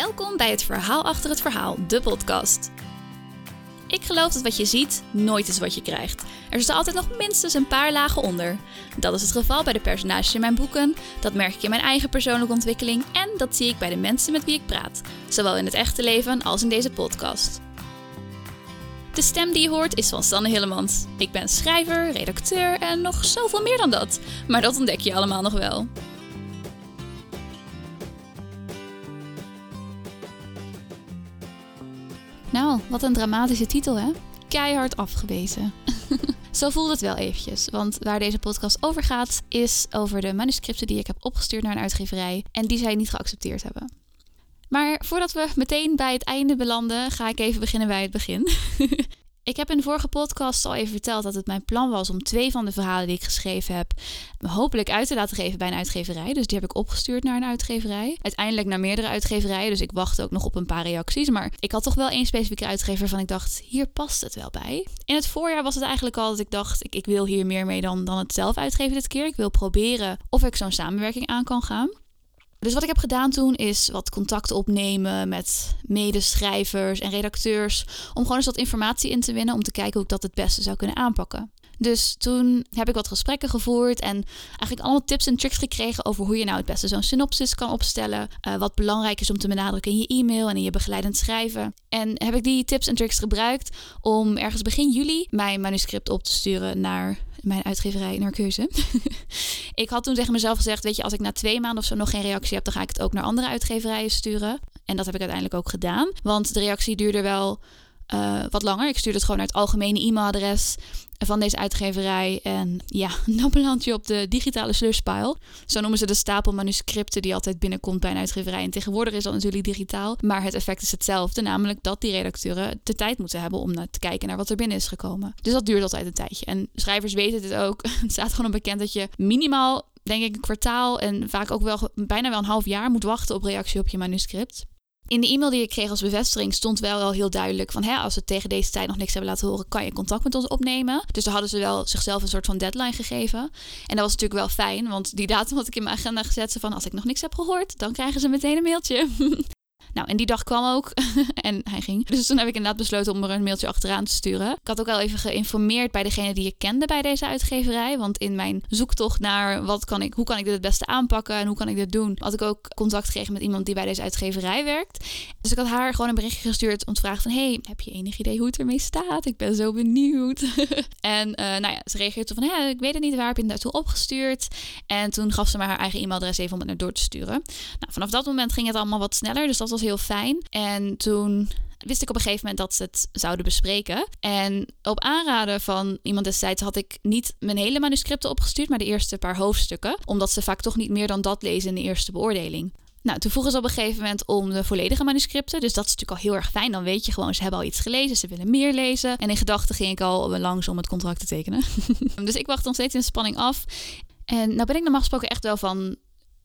Welkom bij het Verhaal achter het verhaal, de podcast. Ik geloof dat wat je ziet nooit is wat je krijgt. Er zit altijd nog minstens een paar lagen onder. Dat is het geval bij de personages in mijn boeken, dat merk ik in mijn eigen persoonlijke ontwikkeling en dat zie ik bij de mensen met wie ik praat, zowel in het echte leven als in deze podcast. De stem die je hoort is van Sanne Hillemans. Ik ben schrijver, redacteur en nog zoveel meer dan dat. Maar dat ontdek je allemaal nog wel. Nou, wat een dramatische titel hè? Keihard afgewezen. Zo voelt het wel eventjes, want waar deze podcast over gaat is over de manuscripten die ik heb opgestuurd naar een uitgeverij en die zij niet geaccepteerd hebben. Maar voordat we meteen bij het einde belanden, ga ik even beginnen bij het begin. Ik heb in de vorige podcast al even verteld dat het mijn plan was om twee van de verhalen die ik geschreven heb hopelijk uit te laten geven bij een uitgeverij. Dus die heb ik opgestuurd naar een uitgeverij. Uiteindelijk naar meerdere uitgeverijen, dus ik wacht ook nog op een paar reacties. Maar ik had toch wel één specifieke uitgever waarvan ik dacht, hier past het wel bij. In het voorjaar was het eigenlijk al dat ik dacht, ik, ik wil hier meer mee dan, dan het zelf uitgeven dit keer. Ik wil proberen of ik zo'n samenwerking aan kan gaan. Dus wat ik heb gedaan toen is wat contact opnemen met medeschrijvers en redacteurs. Om gewoon eens wat informatie in te winnen om te kijken hoe ik dat het beste zou kunnen aanpakken. Dus toen heb ik wat gesprekken gevoerd en eigenlijk allemaal tips en tricks gekregen over hoe je nou het beste zo'n synopsis kan opstellen. Uh, wat belangrijk is om te benadrukken in je e-mail en in je begeleidend schrijven. En heb ik die tips en tricks gebruikt om ergens begin juli mijn manuscript op te sturen naar mijn uitgeverij Narcose. ik had toen tegen mezelf gezegd, weet je, als ik na twee maanden of zo nog geen reactie heb, dan ga ik het ook naar andere uitgeverijen sturen. En dat heb ik uiteindelijk ook gedaan. Want de reactie duurde wel uh, wat langer. Ik stuurde het gewoon naar het algemene e-mailadres van deze uitgeverij. En ja, dan beland je op de digitale slushpile. Zo noemen ze de stapel manuscripten die altijd binnenkomt bij een uitgeverij. En tegenwoordig is dat natuurlijk digitaal. Maar het effect is hetzelfde, namelijk dat die redacteuren de tijd moeten hebben om te kijken naar wat er binnen is gekomen. Dus dat duurt altijd een tijdje. En schrijvers weten dit ook. Het staat gewoon bekend dat je minimaal denk ik een kwartaal en vaak ook wel bijna wel een half jaar moet wachten op reactie op je manuscript. In de e-mail die ik kreeg als bevestiging stond wel al heel duidelijk van hè, als we tegen deze tijd nog niks hebben laten horen, kan je contact met ons opnemen. Dus daar hadden ze wel zichzelf een soort van deadline gegeven. En dat was natuurlijk wel fijn, want die datum had ik in mijn agenda gezet. van als ik nog niks heb gehoord, dan krijgen ze meteen een mailtje. Nou, en die dag kwam ook en hij ging. Dus toen heb ik inderdaad besloten om er een mailtje achteraan te sturen. Ik had ook al even geïnformeerd bij degene die ik kende bij deze uitgeverij. Want in mijn zoektocht naar wat kan ik, hoe kan ik dit het beste aanpakken en hoe kan ik dit doen, had ik ook contact gekregen met iemand die bij deze uitgeverij werkt. Dus ik had haar gewoon een berichtje gestuurd om te vragen van, hey, heb je enig idee hoe het ermee staat? Ik ben zo benieuwd. en uh, nou ja, ze reageerde van, hé, ik weet het niet, waar heb je het naartoe opgestuurd? En toen gaf ze me haar eigen e-mailadres even om het naar door te sturen. Nou, vanaf dat moment ging het allemaal wat sneller, dus dat was heel fijn. En toen wist ik op een gegeven moment dat ze het zouden bespreken. En op aanraden van iemand destijds had ik niet mijn hele manuscripten opgestuurd, maar de eerste paar hoofdstukken. Omdat ze vaak toch niet meer dan dat lezen in de eerste beoordeling. Nou, toen vroegen ze op een gegeven moment om de volledige manuscripten. Dus dat is natuurlijk al heel erg fijn. Dan weet je gewoon, ze hebben al iets gelezen, ze willen meer lezen. En in gedachten ging ik al langs om het contract te tekenen. dus ik wacht nog steeds in spanning af. En nou ben ik normaal gesproken echt wel van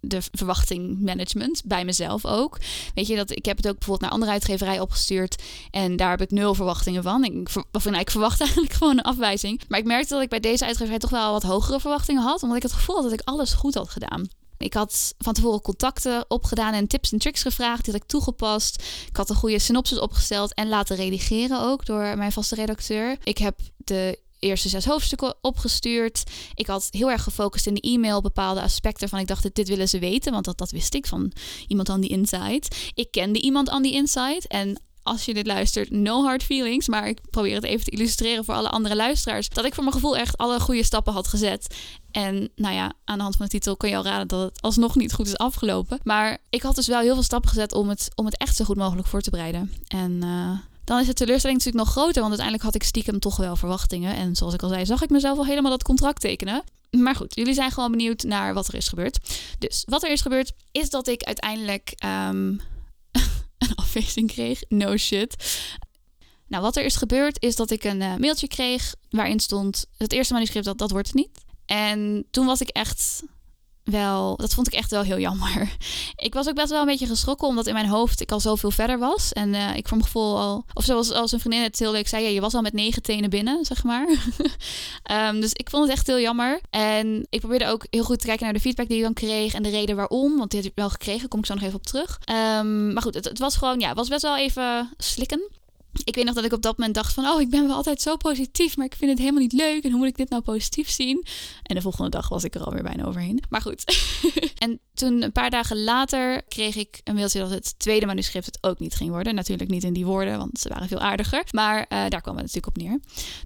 de verwachting management bij mezelf ook. Weet je dat ik heb het ook bijvoorbeeld naar andere uitgeverijen opgestuurd en daar heb ik nul verwachtingen van. Ik, ik verwacht eigenlijk gewoon een afwijzing. Maar ik merkte dat ik bij deze uitgeverij toch wel wat hogere verwachtingen had, omdat ik het gevoel had dat ik alles goed had gedaan. Ik had van tevoren contacten opgedaan en tips en tricks gevraagd. Die had ik toegepast. Ik had een goede synopsis opgesteld en laten redigeren ook door mijn vaste redacteur. Ik heb de eerste zes hoofdstukken opgestuurd. Ik had heel erg gefocust in de e-mail bepaalde aspecten van ik dacht dit willen ze weten, want dat, dat wist ik van iemand aan die inside. Ik kende iemand aan die inside en als je dit luistert, no hard feelings. Maar ik probeer het even te illustreren voor alle andere luisteraars. Dat ik voor mijn gevoel echt alle goede stappen had gezet. En nou ja, aan de hand van de titel kun je al raden dat het alsnog niet goed is afgelopen. Maar ik had dus wel heel veel stappen gezet om het, om het echt zo goed mogelijk voor te bereiden. En uh, dan is de teleurstelling natuurlijk nog groter. Want uiteindelijk had ik stiekem toch wel verwachtingen. En zoals ik al zei, zag ik mezelf al helemaal dat contract tekenen. Maar goed, jullie zijn gewoon benieuwd naar wat er is gebeurd. Dus wat er is gebeurd, is dat ik uiteindelijk um, een afwijzing kreeg. No shit. Nou, wat er is gebeurd, is dat ik een uh, mailtje kreeg waarin stond: het eerste manuscript, dat, dat wordt het niet. En toen was ik echt wel, dat vond ik echt wel heel jammer. Ik was ook best wel een beetje geschrokken, omdat in mijn hoofd ik al zoveel verder was. En uh, ik voor mijn gevoel al, of zoals als een vriendin het heel leuk zei, ja, je was al met negen tenen binnen, zeg maar. um, dus ik vond het echt heel jammer. En ik probeerde ook heel goed te kijken naar de feedback die ik dan kreeg en de reden waarom, want die had ik wel gekregen, kom ik zo nog even op terug. Um, maar goed, het, het was gewoon, ja, het was best wel even slikken ik weet nog dat ik op dat moment dacht van... oh, ik ben wel altijd zo positief, maar ik vind het helemaal niet leuk. En hoe moet ik dit nou positief zien? En de volgende dag was ik er alweer bijna overheen. Maar goed. en toen een paar dagen later kreeg ik een mailtje dat het tweede manuscript het ook niet ging worden. Natuurlijk niet in die woorden, want ze waren veel aardiger. Maar uh, daar kwam het natuurlijk op neer.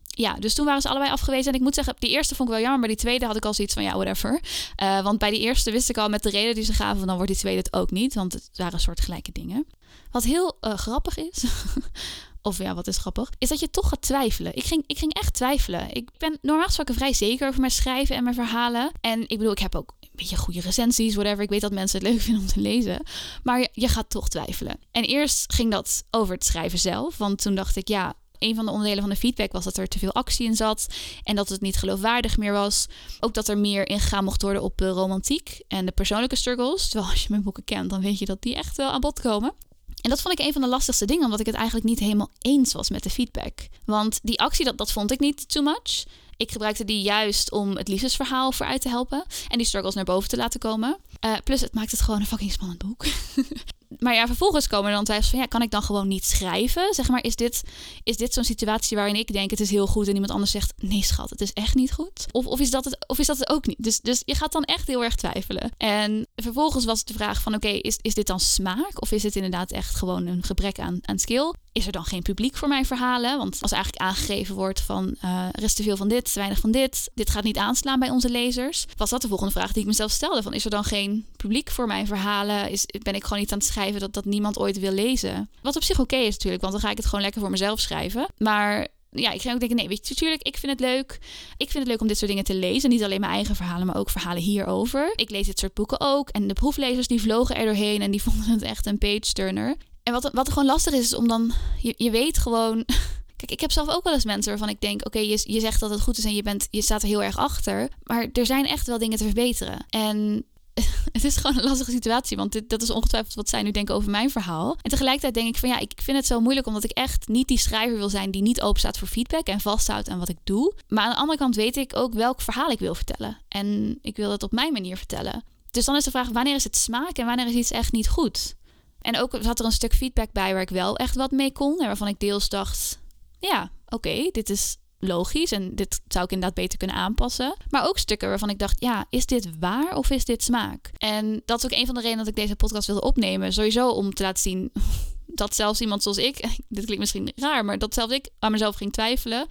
Ja, dus toen waren ze allebei afgewezen. En ik moet zeggen, die eerste vond ik wel jammer, maar die tweede had ik al zoiets van ja, whatever. Uh, want bij die eerste wist ik al met de reden die ze gaven, van dan wordt die tweede het ook niet. Want het waren soort gelijke dingen. Wat heel uh, grappig is, of ja, wat is grappig, is dat je toch gaat twijfelen. Ik ging, ik ging echt twijfelen. Ik ben normaal gesproken vrij zeker over mijn schrijven en mijn verhalen. En ik bedoel, ik heb ook een beetje goede recensies, whatever. Ik weet dat mensen het leuk vinden om te lezen. Maar je, je gaat toch twijfelen. En eerst ging dat over het schrijven zelf. Want toen dacht ik, ja, een van de onderdelen van de feedback was dat er te veel actie in zat en dat het niet geloofwaardig meer was. Ook dat er meer ingegaan mocht worden op de romantiek en de persoonlijke struggles. Terwijl als je mijn boeken kent, dan weet je dat die echt wel aan bod komen. En dat vond ik een van de lastigste dingen, omdat ik het eigenlijk niet helemaal eens was met de feedback. Want die actie, dat, dat vond ik niet too much. Ik gebruikte die juist om het liefdesverhaal vooruit te helpen en die struggles naar boven te laten komen. Uh, plus, het maakt het gewoon een fucking spannend boek. maar ja, vervolgens komen er dan twijfels van, ja, kan ik dan gewoon niet schrijven? Zeg maar, is dit, is dit zo'n situatie waarin ik denk het is heel goed en iemand anders zegt, nee schat, het is echt niet goed? Of, of, is, dat het, of is dat het ook niet? Dus, dus je gaat dan echt heel erg twijfelen. En vervolgens was het de vraag van, oké, is, is dit dan smaak? Of is het inderdaad echt gewoon een gebrek aan, aan skill? Is er dan geen publiek voor mijn verhalen? Want als eigenlijk aangegeven wordt van, uh, er is te veel van dit, te weinig van dit, dit gaat niet aanslaan bij onze lezers. Was dat de volgende vraag die ik mezelf stelde? Van, is er dan geen publiek voor mijn verhalen? Is, ben ik gewoon niet aan het schrijven? Dat dat niemand ooit wil lezen. Wat op zich oké is natuurlijk, want dan ga ik het gewoon lekker voor mezelf schrijven. Maar ja, ik ging ook denken, nee, weet je, natuurlijk, ik vind het leuk. Ik vind het leuk om dit soort dingen te lezen. Niet alleen mijn eigen verhalen, maar ook verhalen hierover. Ik lees dit soort boeken ook. En de proeflezers die vlogen er doorheen en die vonden het echt een page-turner. En wat, wat gewoon lastig is, is om dan, je, je weet gewoon... Kijk, ik heb zelf ook wel eens mensen waarvan ik denk: oké, je, je zegt dat het goed is en je, bent, je staat er heel erg achter. Maar er zijn echt wel dingen te verbeteren. En het is gewoon een lastige situatie. Want dit, dat is ongetwijfeld wat zij nu denken over mijn verhaal. En tegelijkertijd denk ik van ja, ik vind het zo moeilijk omdat ik echt niet die schrijver wil zijn die niet open staat voor feedback en vasthoudt aan wat ik doe. Maar aan de andere kant weet ik ook welk verhaal ik wil vertellen. En ik wil het op mijn manier vertellen. Dus dan is de vraag: wanneer is het smaak en wanneer is iets echt niet goed? En ook zat er een stuk feedback bij waar ik wel echt wat mee kon. En waarvan ik deels dacht: ja, oké, dit is logisch en dit zou ik inderdaad beter kunnen aanpassen. Maar ook stukken waarvan ik dacht, ja, is dit waar of is dit smaak? En dat is ook een van de redenen dat ik deze podcast wilde opnemen. Sowieso om te laten zien dat zelfs iemand zoals ik, dit klinkt misschien raar, maar dat zelfs ik aan mezelf ging twijfelen.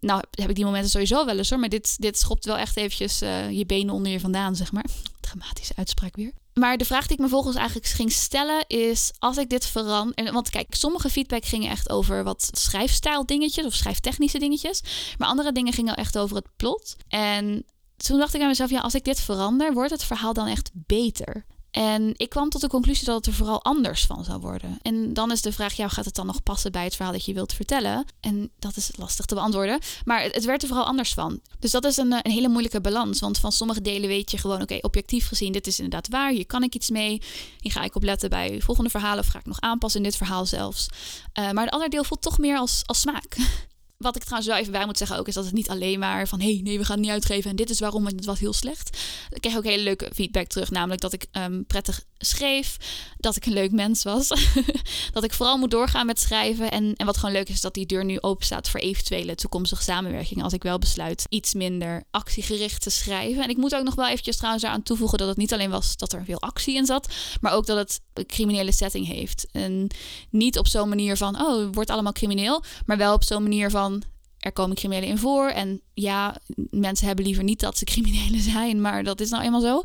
Nou, heb ik die momenten sowieso wel eens hoor, maar dit, dit schopt wel echt eventjes uh, je benen onder je vandaan, zeg maar. Dramatische uitspraak weer. Maar de vraag die ik me volgens eigenlijk ging stellen is: als ik dit verander. Want kijk, sommige feedback gingen echt over wat schrijfstijl dingetjes of schrijftechnische dingetjes. Maar andere dingen gingen echt over het plot. En toen dacht ik aan mezelf: ja, als ik dit verander, wordt het verhaal dan echt beter? En ik kwam tot de conclusie dat het er vooral anders van zou worden. En dan is de vraag, ja, gaat het dan nog passen bij het verhaal dat je wilt vertellen? En dat is lastig te beantwoorden. Maar het, werd er vooral anders van. Dus dat is een, een hele moeilijke balans. Want van sommige delen weet je gewoon, oké, objectief gezien, dit is inderdaad waar. Hier kan ik iets mee. Hier ga ik op letten bij volgende verhalen. Of ga ik nog aanpassen in dit verhaal zelfs. Uh, maar het andere deel voelt toch meer als, als smaak. Wat ik trouwens wel even bij moet zeggen ook, is dat het niet alleen maar van... hé, hey, nee, we gaan het niet uitgeven en dit is waarom en het was heel slecht. Ik kreeg ook hele leuke feedback terug, namelijk dat ik um, prettig schreef, dat ik een leuk mens was. dat ik vooral moet doorgaan met schrijven. En, en wat gewoon leuk is, dat die deur nu open staat voor eventuele toekomstige samenwerkingen. Als ik wel besluit iets minder actiegericht te schrijven. En ik moet ook nog wel eventjes trouwens aan toevoegen dat het niet alleen was dat er veel actie in zat, maar ook dat het een criminele setting heeft. En niet op zo'n manier van, oh, het wordt allemaal crimineel, maar wel op zo'n manier van, er komen criminelen in voor. En ja, mensen hebben liever niet dat ze criminelen zijn, maar dat is nou eenmaal zo.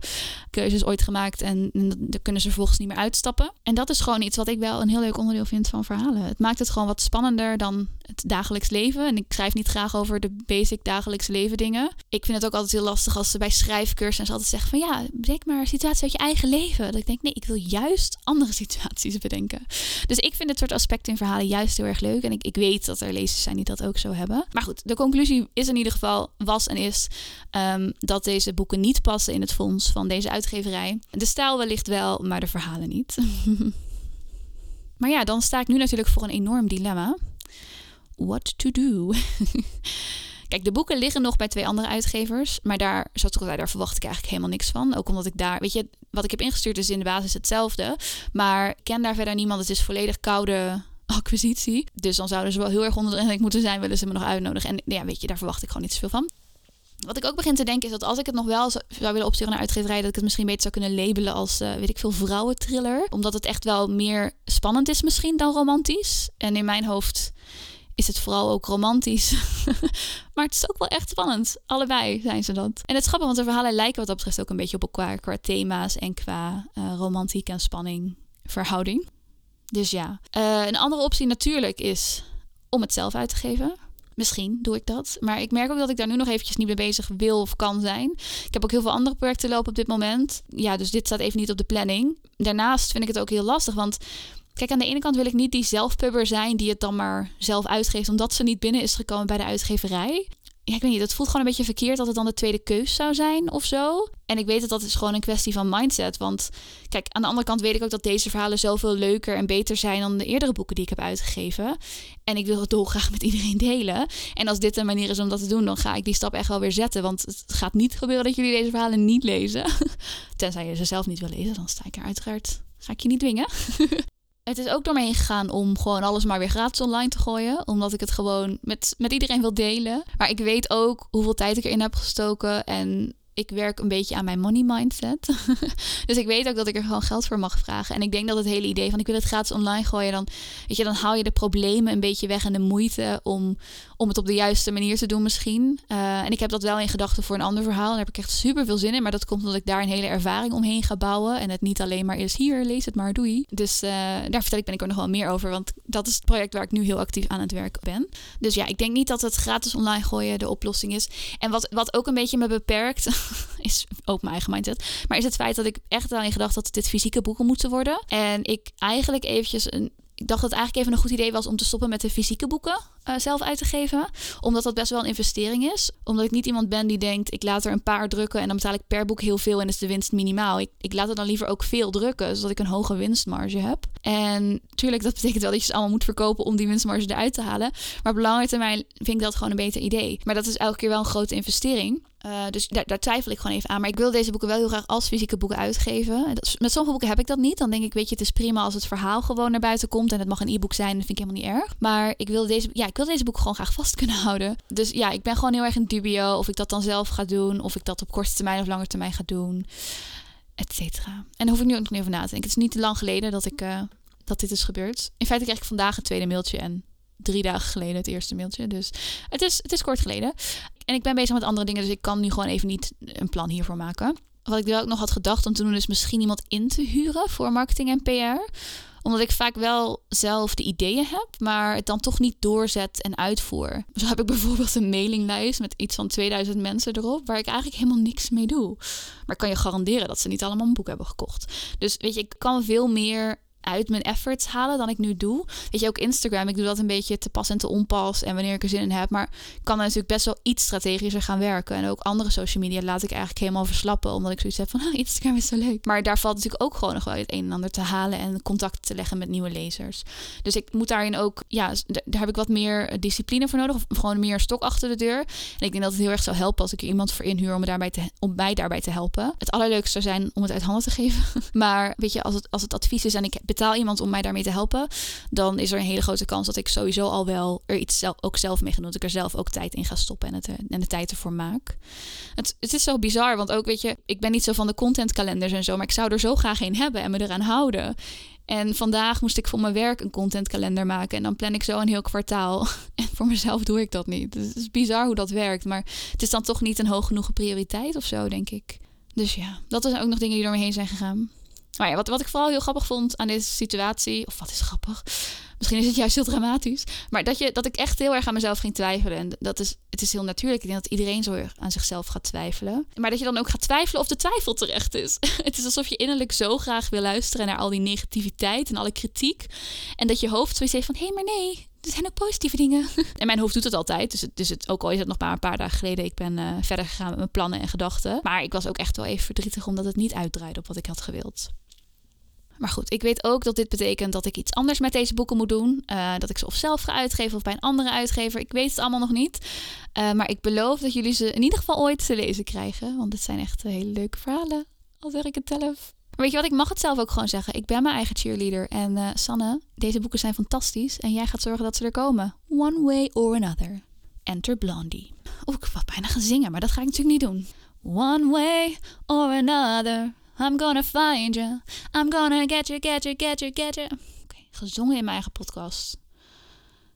Keuzes ooit gemaakt en dan kunnen ze vervolgens niet meer uitstappen. En dat is gewoon iets wat ik wel een heel leuk onderdeel vind van verhalen. Het maakt het gewoon wat spannender dan het dagelijks leven. En ik schrijf niet graag over de basic dagelijks leven dingen. Ik vind het ook altijd heel lastig als ze bij schrijfcursus altijd zeggen van ja, bedenk maar situaties uit je eigen leven. Dat ik denk nee, ik wil juist andere situaties bedenken. Dus ik vind dit soort aspecten in verhalen juist heel erg leuk. En ik, ik weet dat er lezers zijn die dat ook zo hebben. Maar goed, de conclusie is in ieder geval, was en is, ehm, dat deze boeken niet passen in het fonds van deze uitgeverij. De stijl wellicht wel, maar de verhalen niet. maar ja, dan sta ik nu natuurlijk voor een enorm dilemma. What to do? Kijk, de boeken liggen nog bij twee andere uitgevers. Maar daar, zoals ik daar verwacht ik eigenlijk helemaal niks van. Ook omdat ik daar, weet je, wat ik heb ingestuurd is in de basis hetzelfde. Maar ik ken daar verder niemand. Het is volledig koude acquisitie. Dus dan zouden ze wel heel erg onder moeten zijn, willen ze me nog uitnodigen. En ja, weet je, daar verwacht ik gewoon niet zoveel van. Wat ik ook begin te denken is dat als ik het nog wel zou willen opsturen naar uitgeverij, dat ik het misschien beter zou kunnen labelen als, uh, weet ik veel, vrouwentriller. Omdat het echt wel meer spannend is misschien dan romantisch. En in mijn hoofd is het vooral ook romantisch. maar het is ook wel echt spannend. Allebei zijn ze dat. En het is grappig, want de verhalen lijken wat dat betreft ook een beetje op elkaar qua thema's en qua uh, romantiek en spanning verhouding. Dus ja. Uh, een andere optie natuurlijk is om het zelf uit te geven. Misschien doe ik dat. Maar ik merk ook dat ik daar nu nog eventjes niet mee bezig wil of kan zijn. Ik heb ook heel veel andere projecten lopen op dit moment. Ja, dus dit staat even niet op de planning. Daarnaast vind ik het ook heel lastig, want Kijk, aan de ene kant wil ik niet die zelfpubber zijn die het dan maar zelf uitgeeft omdat ze niet binnen is gekomen bij de uitgeverij. Ja, ik weet niet, het voelt gewoon een beetje verkeerd dat het dan de tweede keus zou zijn of zo. En ik weet dat dat is gewoon een kwestie van mindset. Want kijk, aan de andere kant weet ik ook dat deze verhalen zoveel leuker en beter zijn dan de eerdere boeken die ik heb uitgegeven. En ik wil het dolgraag met iedereen delen. En als dit een manier is om dat te doen, dan ga ik die stap echt wel weer zetten. Want het gaat niet gebeuren dat jullie deze verhalen niet lezen. Tenzij je ze zelf niet wil lezen, dan sta ik er uiteraard. Ga ik je niet dwingen. Het is ook door me heen gegaan om gewoon alles maar weer gratis online te gooien. Omdat ik het gewoon met, met iedereen wil delen. Maar ik weet ook hoeveel tijd ik erin heb gestoken. En ik werk een beetje aan mijn money mindset. dus ik weet ook dat ik er gewoon geld voor mag vragen. En ik denk dat het hele idee van ik wil het gratis online gooien, dan, weet je, dan haal je de problemen een beetje weg en de moeite om, om het op de juiste manier te doen misschien. Uh, en ik heb dat wel in gedachten voor een ander verhaal. Daar heb ik echt super veel zin in. Maar dat komt omdat ik daar een hele ervaring omheen ga bouwen. En het niet alleen maar is hier, lees het maar, doei. Dus uh, daar vertel ik ben ik er nog wel meer over. Want dat is het project waar ik nu heel actief aan het werken ben. Dus ja, ik denk niet dat het gratis online gooien de oplossing is. En wat, wat ook een beetje me beperkt, is ook mijn eigen mindset. Maar is het feit dat ik echt aan gedacht dat dit fysieke boeken moeten worden. En ik eigenlijk eventjes een ik dacht dat het eigenlijk even een goed idee was om te stoppen met de fysieke boeken uh, zelf uit te geven. Omdat dat best wel een investering is. Omdat ik niet iemand ben die denkt, ik laat er een paar drukken en dan betaal ik per boek heel veel en is de winst minimaal. Ik, ik laat er dan liever ook veel drukken, zodat ik een hoge winstmarge heb. En tuurlijk, dat betekent wel dat je ze allemaal moet verkopen om die winstmarge eruit te halen. Maar op lange termijn vind ik dat gewoon een beter idee. Maar dat is elke keer wel een grote investering. Uh, dus daar, twijfel ik gewoon even aan. Maar ik wil deze boeken wel heel graag als fysieke boeken uitgeven. met sommige boeken heb ik dat niet. Dan denk ik, weet je, het is prima als het verhaal gewoon naar buiten komt. En het mag een e-book zijn. Dat vind ik helemaal niet erg. Maar ik wil deze, ja, ik wil deze boeken gewoon graag vast kunnen houden. Dus ja, ik ben gewoon heel erg in dubio of ik dat dan zelf ga doen. Of ik dat op korte termijn of lange termijn ga doen. Et cetera. En daar hoef ik nu ook niet over na te denken. Het is niet te lang geleden dat, ik, uh, dat dit is gebeurd. In feite kreeg ik vandaag een tweede mailtje en drie dagen geleden het eerste mailtje. Dus het is, het is kort geleden. En ik ben bezig met andere dingen, dus ik kan nu gewoon even niet een plan hiervoor maken. Wat ik wel ook nog had gedacht om te doen, is misschien iemand in te huren voor marketing en PR omdat ik vaak wel zelf de ideeën heb, maar het dan toch niet doorzet en uitvoer. Zo heb ik bijvoorbeeld een mailinglijst met iets van 2000 mensen erop, waar ik eigenlijk helemaal niks mee doe. Maar ik kan je garanderen dat ze niet allemaal een boek hebben gekocht. Dus weet je, ik kan veel meer uit mijn efforts halen dan ik nu doe. Weet je, ook Instagram, ik doe dat een beetje te pas en te onpas en wanneer ik er zin in heb. Maar kan natuurlijk best wel iets strategischer gaan werken. En ook andere social media laat ik eigenlijk helemaal verslappen, omdat ik zoiets heb van, ah, Instagram is zo leuk. Maar daar valt natuurlijk ook gewoon nog wel het een en ander te halen en contact te leggen met nieuwe lezers. Dus ik moet daarin ook, ja, daar heb ik wat meer discipline voor nodig, of gewoon meer stok achter de deur. En ik denk dat het heel erg zou helpen als ik er iemand voor inhuur om, daarbij te, om mij daarbij te helpen. Het allerleukste zou zijn om het uit handen te geven. Maar weet je, als het, als het advies is en ik betaal iemand om mij daarmee te helpen, dan is er een hele grote kans dat ik sowieso al wel er iets zelf, ook zelf mee ga doen. Dat ik er zelf ook tijd in ga stoppen en, het, en de tijd ervoor maak. Het, het is zo bizar, want ook weet je, ik ben niet zo van de contentkalenders en zo, maar ik zou er zo graag een hebben en me eraan houden. En vandaag moest ik voor mijn werk een contentkalender maken. En dan plan ik zo een heel kwartaal. En voor mezelf doe ik dat niet. Dus het is bizar hoe dat werkt. Maar het is dan toch niet een hoog genoeg prioriteit of zo, denk ik. Dus ja, dat zijn ook nog dingen die door me heen zijn gegaan. Maar wat, wat ik vooral heel grappig vond aan deze situatie, of wat is grappig? Misschien is het juist heel dramatisch. Maar dat, je, dat ik echt heel erg aan mezelf ging twijfelen. En dat is, het is heel natuurlijk. Ik denk dat iedereen zo aan zichzelf gaat twijfelen. Maar dat je dan ook gaat twijfelen of de twijfel terecht is. het is alsof je innerlijk zo graag wil luisteren naar al die negativiteit en alle kritiek. En dat je hoofd zoiets heeft van: hé, hey, maar nee, er zijn ook positieve dingen. en mijn hoofd doet het altijd. Dus, het, dus het, ook al is het nog maar een paar dagen geleden. Ik ben uh, verder gegaan met mijn plannen en gedachten. Maar ik was ook echt wel even verdrietig omdat het niet uitdraaide op wat ik had gewild. Maar goed, ik weet ook dat dit betekent dat ik iets anders met deze boeken moet doen. Uh, dat ik ze of zelf ga uitgeven of bij een andere uitgever. Ik weet het allemaal nog niet. Uh, maar ik beloof dat jullie ze in ieder geval ooit te lezen krijgen. Want het zijn echt hele leuke verhalen. Al ik het zelf. Weet je wat, ik mag het zelf ook gewoon zeggen. Ik ben mijn eigen cheerleader. En uh, Sanne, deze boeken zijn fantastisch. En jij gaat zorgen dat ze er komen. One way or another. Enter Blondie. Oeh, ik wou bijna gaan zingen, maar dat ga ik natuurlijk niet doen. One way or another. I'm gonna find you. I'm gonna get you, get you, get you, get you. Oké, gezongen in mijn eigen podcast.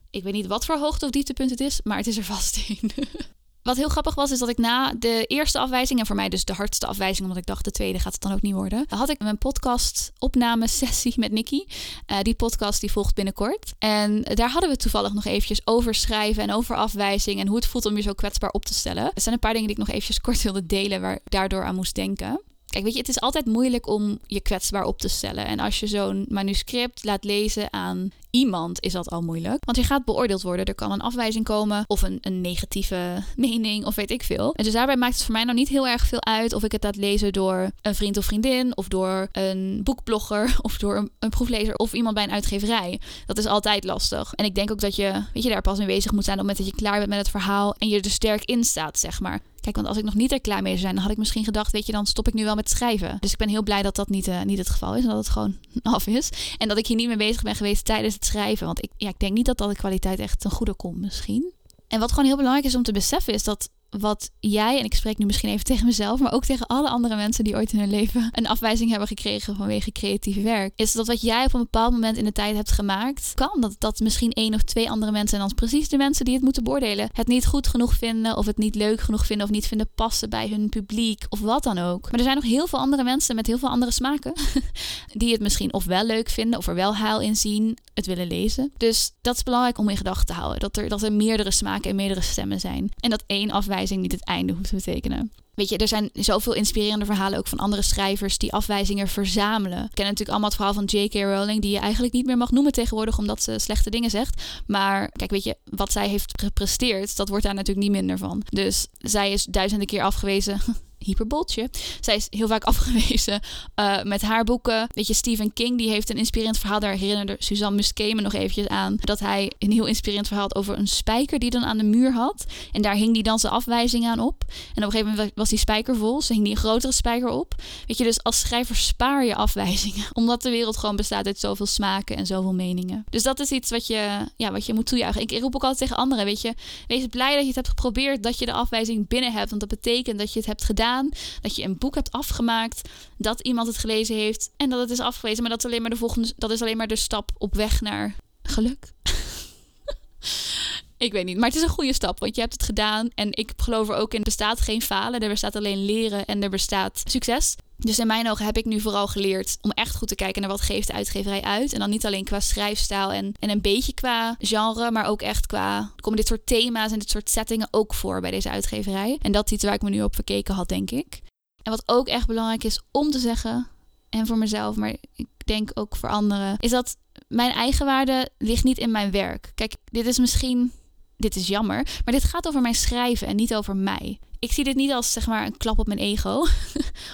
Ik weet niet wat voor hoogte of dieptepunt het is, maar het is er vast in. Wat heel grappig was, is dat ik na de eerste afwijzing, en voor mij dus de hardste afwijzing, omdat ik dacht de tweede gaat het dan ook niet worden, had ik mijn podcast opname sessie met Nikki. Uh, die podcast die volgt binnenkort. En daar hadden we toevallig nog eventjes over schrijven en over afwijzing en hoe het voelt om je zo kwetsbaar op te stellen. Er zijn een paar dingen die ik nog eventjes kort wilde delen waar ik daardoor aan moest denken. Kijk, weet je, het is altijd moeilijk om je kwetsbaar op te stellen. En als je zo'n manuscript laat lezen aan iemand, is dat al moeilijk. Want je gaat beoordeeld worden. Er kan een afwijzing komen of een, een negatieve mening of weet ik veel. En dus daarbij maakt het voor mij nog niet heel erg veel uit of ik het laat lezen door een vriend of vriendin of door een boekblogger of door een, een proeflezer of iemand bij een uitgeverij. Dat is altijd lastig. En ik denk ook dat je, weet je, daar pas mee bezig moet zijn op het moment dat je klaar bent met het verhaal en je er sterk in staat, zeg maar. Kijk, want als ik nog niet er klaar mee zou zijn, dan had ik misschien gedacht, weet je, dan stop ik nu wel met schrijven. Dus ik ben heel blij dat dat niet, uh, niet het geval is en dat het gewoon af is. En dat ik hier niet mee bezig ben geweest tijdens schrijven. Want ik, ja, ik denk niet dat dat de kwaliteit echt ten goede komt, misschien. En wat gewoon heel belangrijk is om te beseffen, is dat wat jij, en ik spreek nu misschien even tegen mezelf, maar ook tegen alle andere mensen die ooit in hun leven een afwijzing hebben gekregen vanwege creatief werk, is dat wat jij op een bepaald moment in de tijd hebt gemaakt, kan dat, dat misschien één of twee andere mensen, en dan precies de mensen die het moeten beoordelen, het niet goed genoeg vinden, of het niet leuk genoeg vinden, of niet vinden passen bij hun publiek, of wat dan ook. Maar er zijn nog heel veel andere mensen met heel veel andere smaken, die het misschien of wel leuk vinden, of er wel haal in zien, het willen lezen. Dus dat is belangrijk om in gedachten te houden, dat er, dat er meerdere smaken en meerdere stemmen zijn. En dat één afwijzing niet het einde hoeft te betekenen. Weet je, er zijn zoveel inspirerende verhalen ook van andere schrijvers die afwijzingen verzamelen. Ik ken natuurlijk allemaal het verhaal van J.K. Rowling, die je eigenlijk niet meer mag noemen tegenwoordig omdat ze slechte dingen zegt. Maar kijk, weet je, wat zij heeft gepresteerd, dat wordt daar natuurlijk niet minder van. Dus zij is duizenden keer afgewezen hyperboltje. Zij is heel vaak afgewezen uh, met haar boeken. Weet je, Stephen King die heeft een inspirerend verhaal. Daar herinnerde Suzanne Musquet me nog eventjes aan. Dat hij een heel inspirerend verhaal had over een spijker die dan aan de muur had. En daar hing die dan zijn afwijzing aan op. En op een gegeven moment was die spijker vol. Ze hing die een grotere spijker op. Weet je, dus als schrijver spaar je afwijzingen. Omdat de wereld gewoon bestaat uit zoveel smaken en zoveel meningen. Dus dat is iets wat je, ja, wat je moet toejuichen. Ik roep ook altijd tegen anderen, weet je. Wees blij dat je het hebt geprobeerd. Dat je de afwijzing binnen hebt. Want dat betekent dat je het hebt gedaan dat je een boek hebt afgemaakt, dat iemand het gelezen heeft en dat het is afgewezen. Maar dat is alleen maar de volgende, dat is alleen maar de stap op weg naar geluk. ik weet niet, maar het is een goede stap, want je hebt het gedaan. En ik geloof er ook in, er bestaat geen falen, er bestaat alleen leren en er bestaat succes. Dus in mijn ogen heb ik nu vooral geleerd om echt goed te kijken naar wat geeft de uitgeverij uit. En dan niet alleen qua schrijfstijl en, en een beetje qua genre, maar ook echt qua... komen dit soort thema's en dit soort settingen ook voor bij deze uitgeverij. En dat is iets waar ik me nu op verkeken had, denk ik. En wat ook echt belangrijk is om te zeggen, en voor mezelf, maar ik denk ook voor anderen, is dat mijn eigenwaarde ligt niet in mijn werk. Kijk, dit is misschien dit is jammer. Maar dit gaat over mijn schrijven en niet over mij. Ik zie dit niet als zeg maar een klap op mijn ego.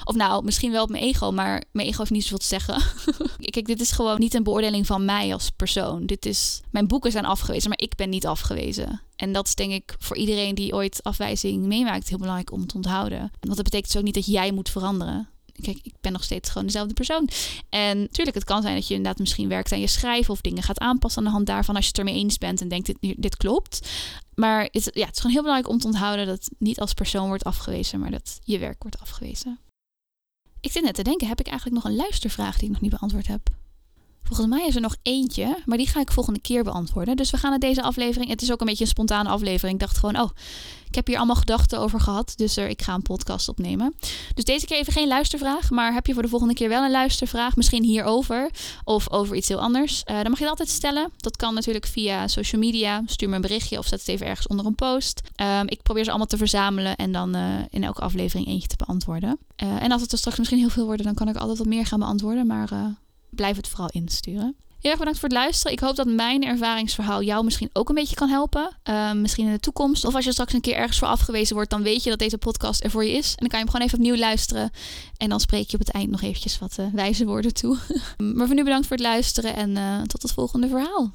of nou, misschien wel op mijn ego, maar mijn ego heeft niet zoveel te zeggen. Kijk, dit is gewoon niet een beoordeling van mij als persoon. Dit is, mijn boeken zijn afgewezen, maar ik ben niet afgewezen. En dat is denk ik voor iedereen die ooit afwijzing meemaakt heel belangrijk om te onthouden. Want dat betekent dus ook niet dat jij moet veranderen kijk, ik ben nog steeds gewoon dezelfde persoon. En natuurlijk, het kan zijn dat je inderdaad misschien werkt aan je schrijven of dingen gaat aanpassen aan de hand daarvan als je het ermee eens bent en denkt dit, dit klopt. Maar het, ja, het is gewoon heel belangrijk om te onthouden dat niet als persoon wordt afgewezen, maar dat je werk wordt afgewezen. Ik zit net te denken, heb ik eigenlijk nog een luistervraag die ik nog niet beantwoord heb? Volgens mij is er nog eentje, maar die ga ik volgende keer beantwoorden. Dus we gaan het deze aflevering. Het is ook een beetje een spontane aflevering. Ik dacht gewoon, oh, ik heb hier allemaal gedachten over gehad. Dus er, ik ga een podcast opnemen. Dus deze keer even geen luistervraag. Maar heb je voor de volgende keer wel een luistervraag? Misschien hierover of over iets heel anders? Uh, dan mag je het altijd stellen. Dat kan natuurlijk via social media. Stuur me een berichtje of zet het even ergens onder een post. Um, ik probeer ze allemaal te verzamelen en dan uh, in elke aflevering eentje te beantwoorden. Uh, en als het er straks misschien heel veel worden, dan kan ik altijd wat meer gaan beantwoorden. Maar blijf het vooral insturen. Heel erg bedankt voor het luisteren. Ik hoop dat mijn ervaringsverhaal jou misschien ook een beetje kan helpen. Uh, misschien in de toekomst. Of als je straks een keer ergens voor afgewezen wordt, dan weet je dat deze podcast er voor je is. En dan kan je hem gewoon even opnieuw luisteren. En dan spreek je op het eind nog eventjes wat uh, wijze woorden toe. maar voor nu bedankt voor het luisteren en uh, tot het volgende verhaal.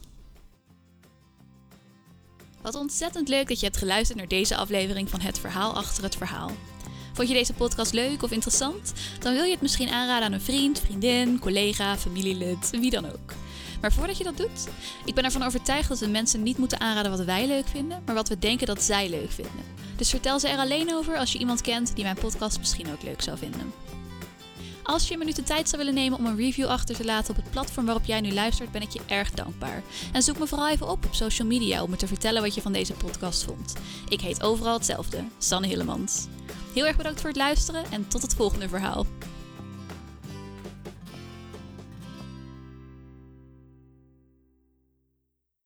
Wat ontzettend leuk dat je hebt geluisterd naar deze aflevering van Het Verhaal achter het Verhaal. Vond je deze podcast leuk of interessant? Dan wil je het misschien aanraden aan een vriend, vriendin, collega, familielid, wie dan ook. Maar voordat je dat doet, ik ben ervan overtuigd dat we mensen niet moeten aanraden wat wij leuk vinden, maar wat we denken dat zij leuk vinden. Dus vertel ze er alleen over als je iemand kent die mijn podcast misschien ook leuk zou vinden. Als je een minuut de tijd zou willen nemen om een review achter te laten op het platform waarop jij nu luistert, ben ik je erg dankbaar. En zoek me vooral even op op social media om me te vertellen wat je van deze podcast vond. Ik heet overal hetzelfde, Sanne Hillemans. Heel erg bedankt voor het luisteren en tot het volgende verhaal.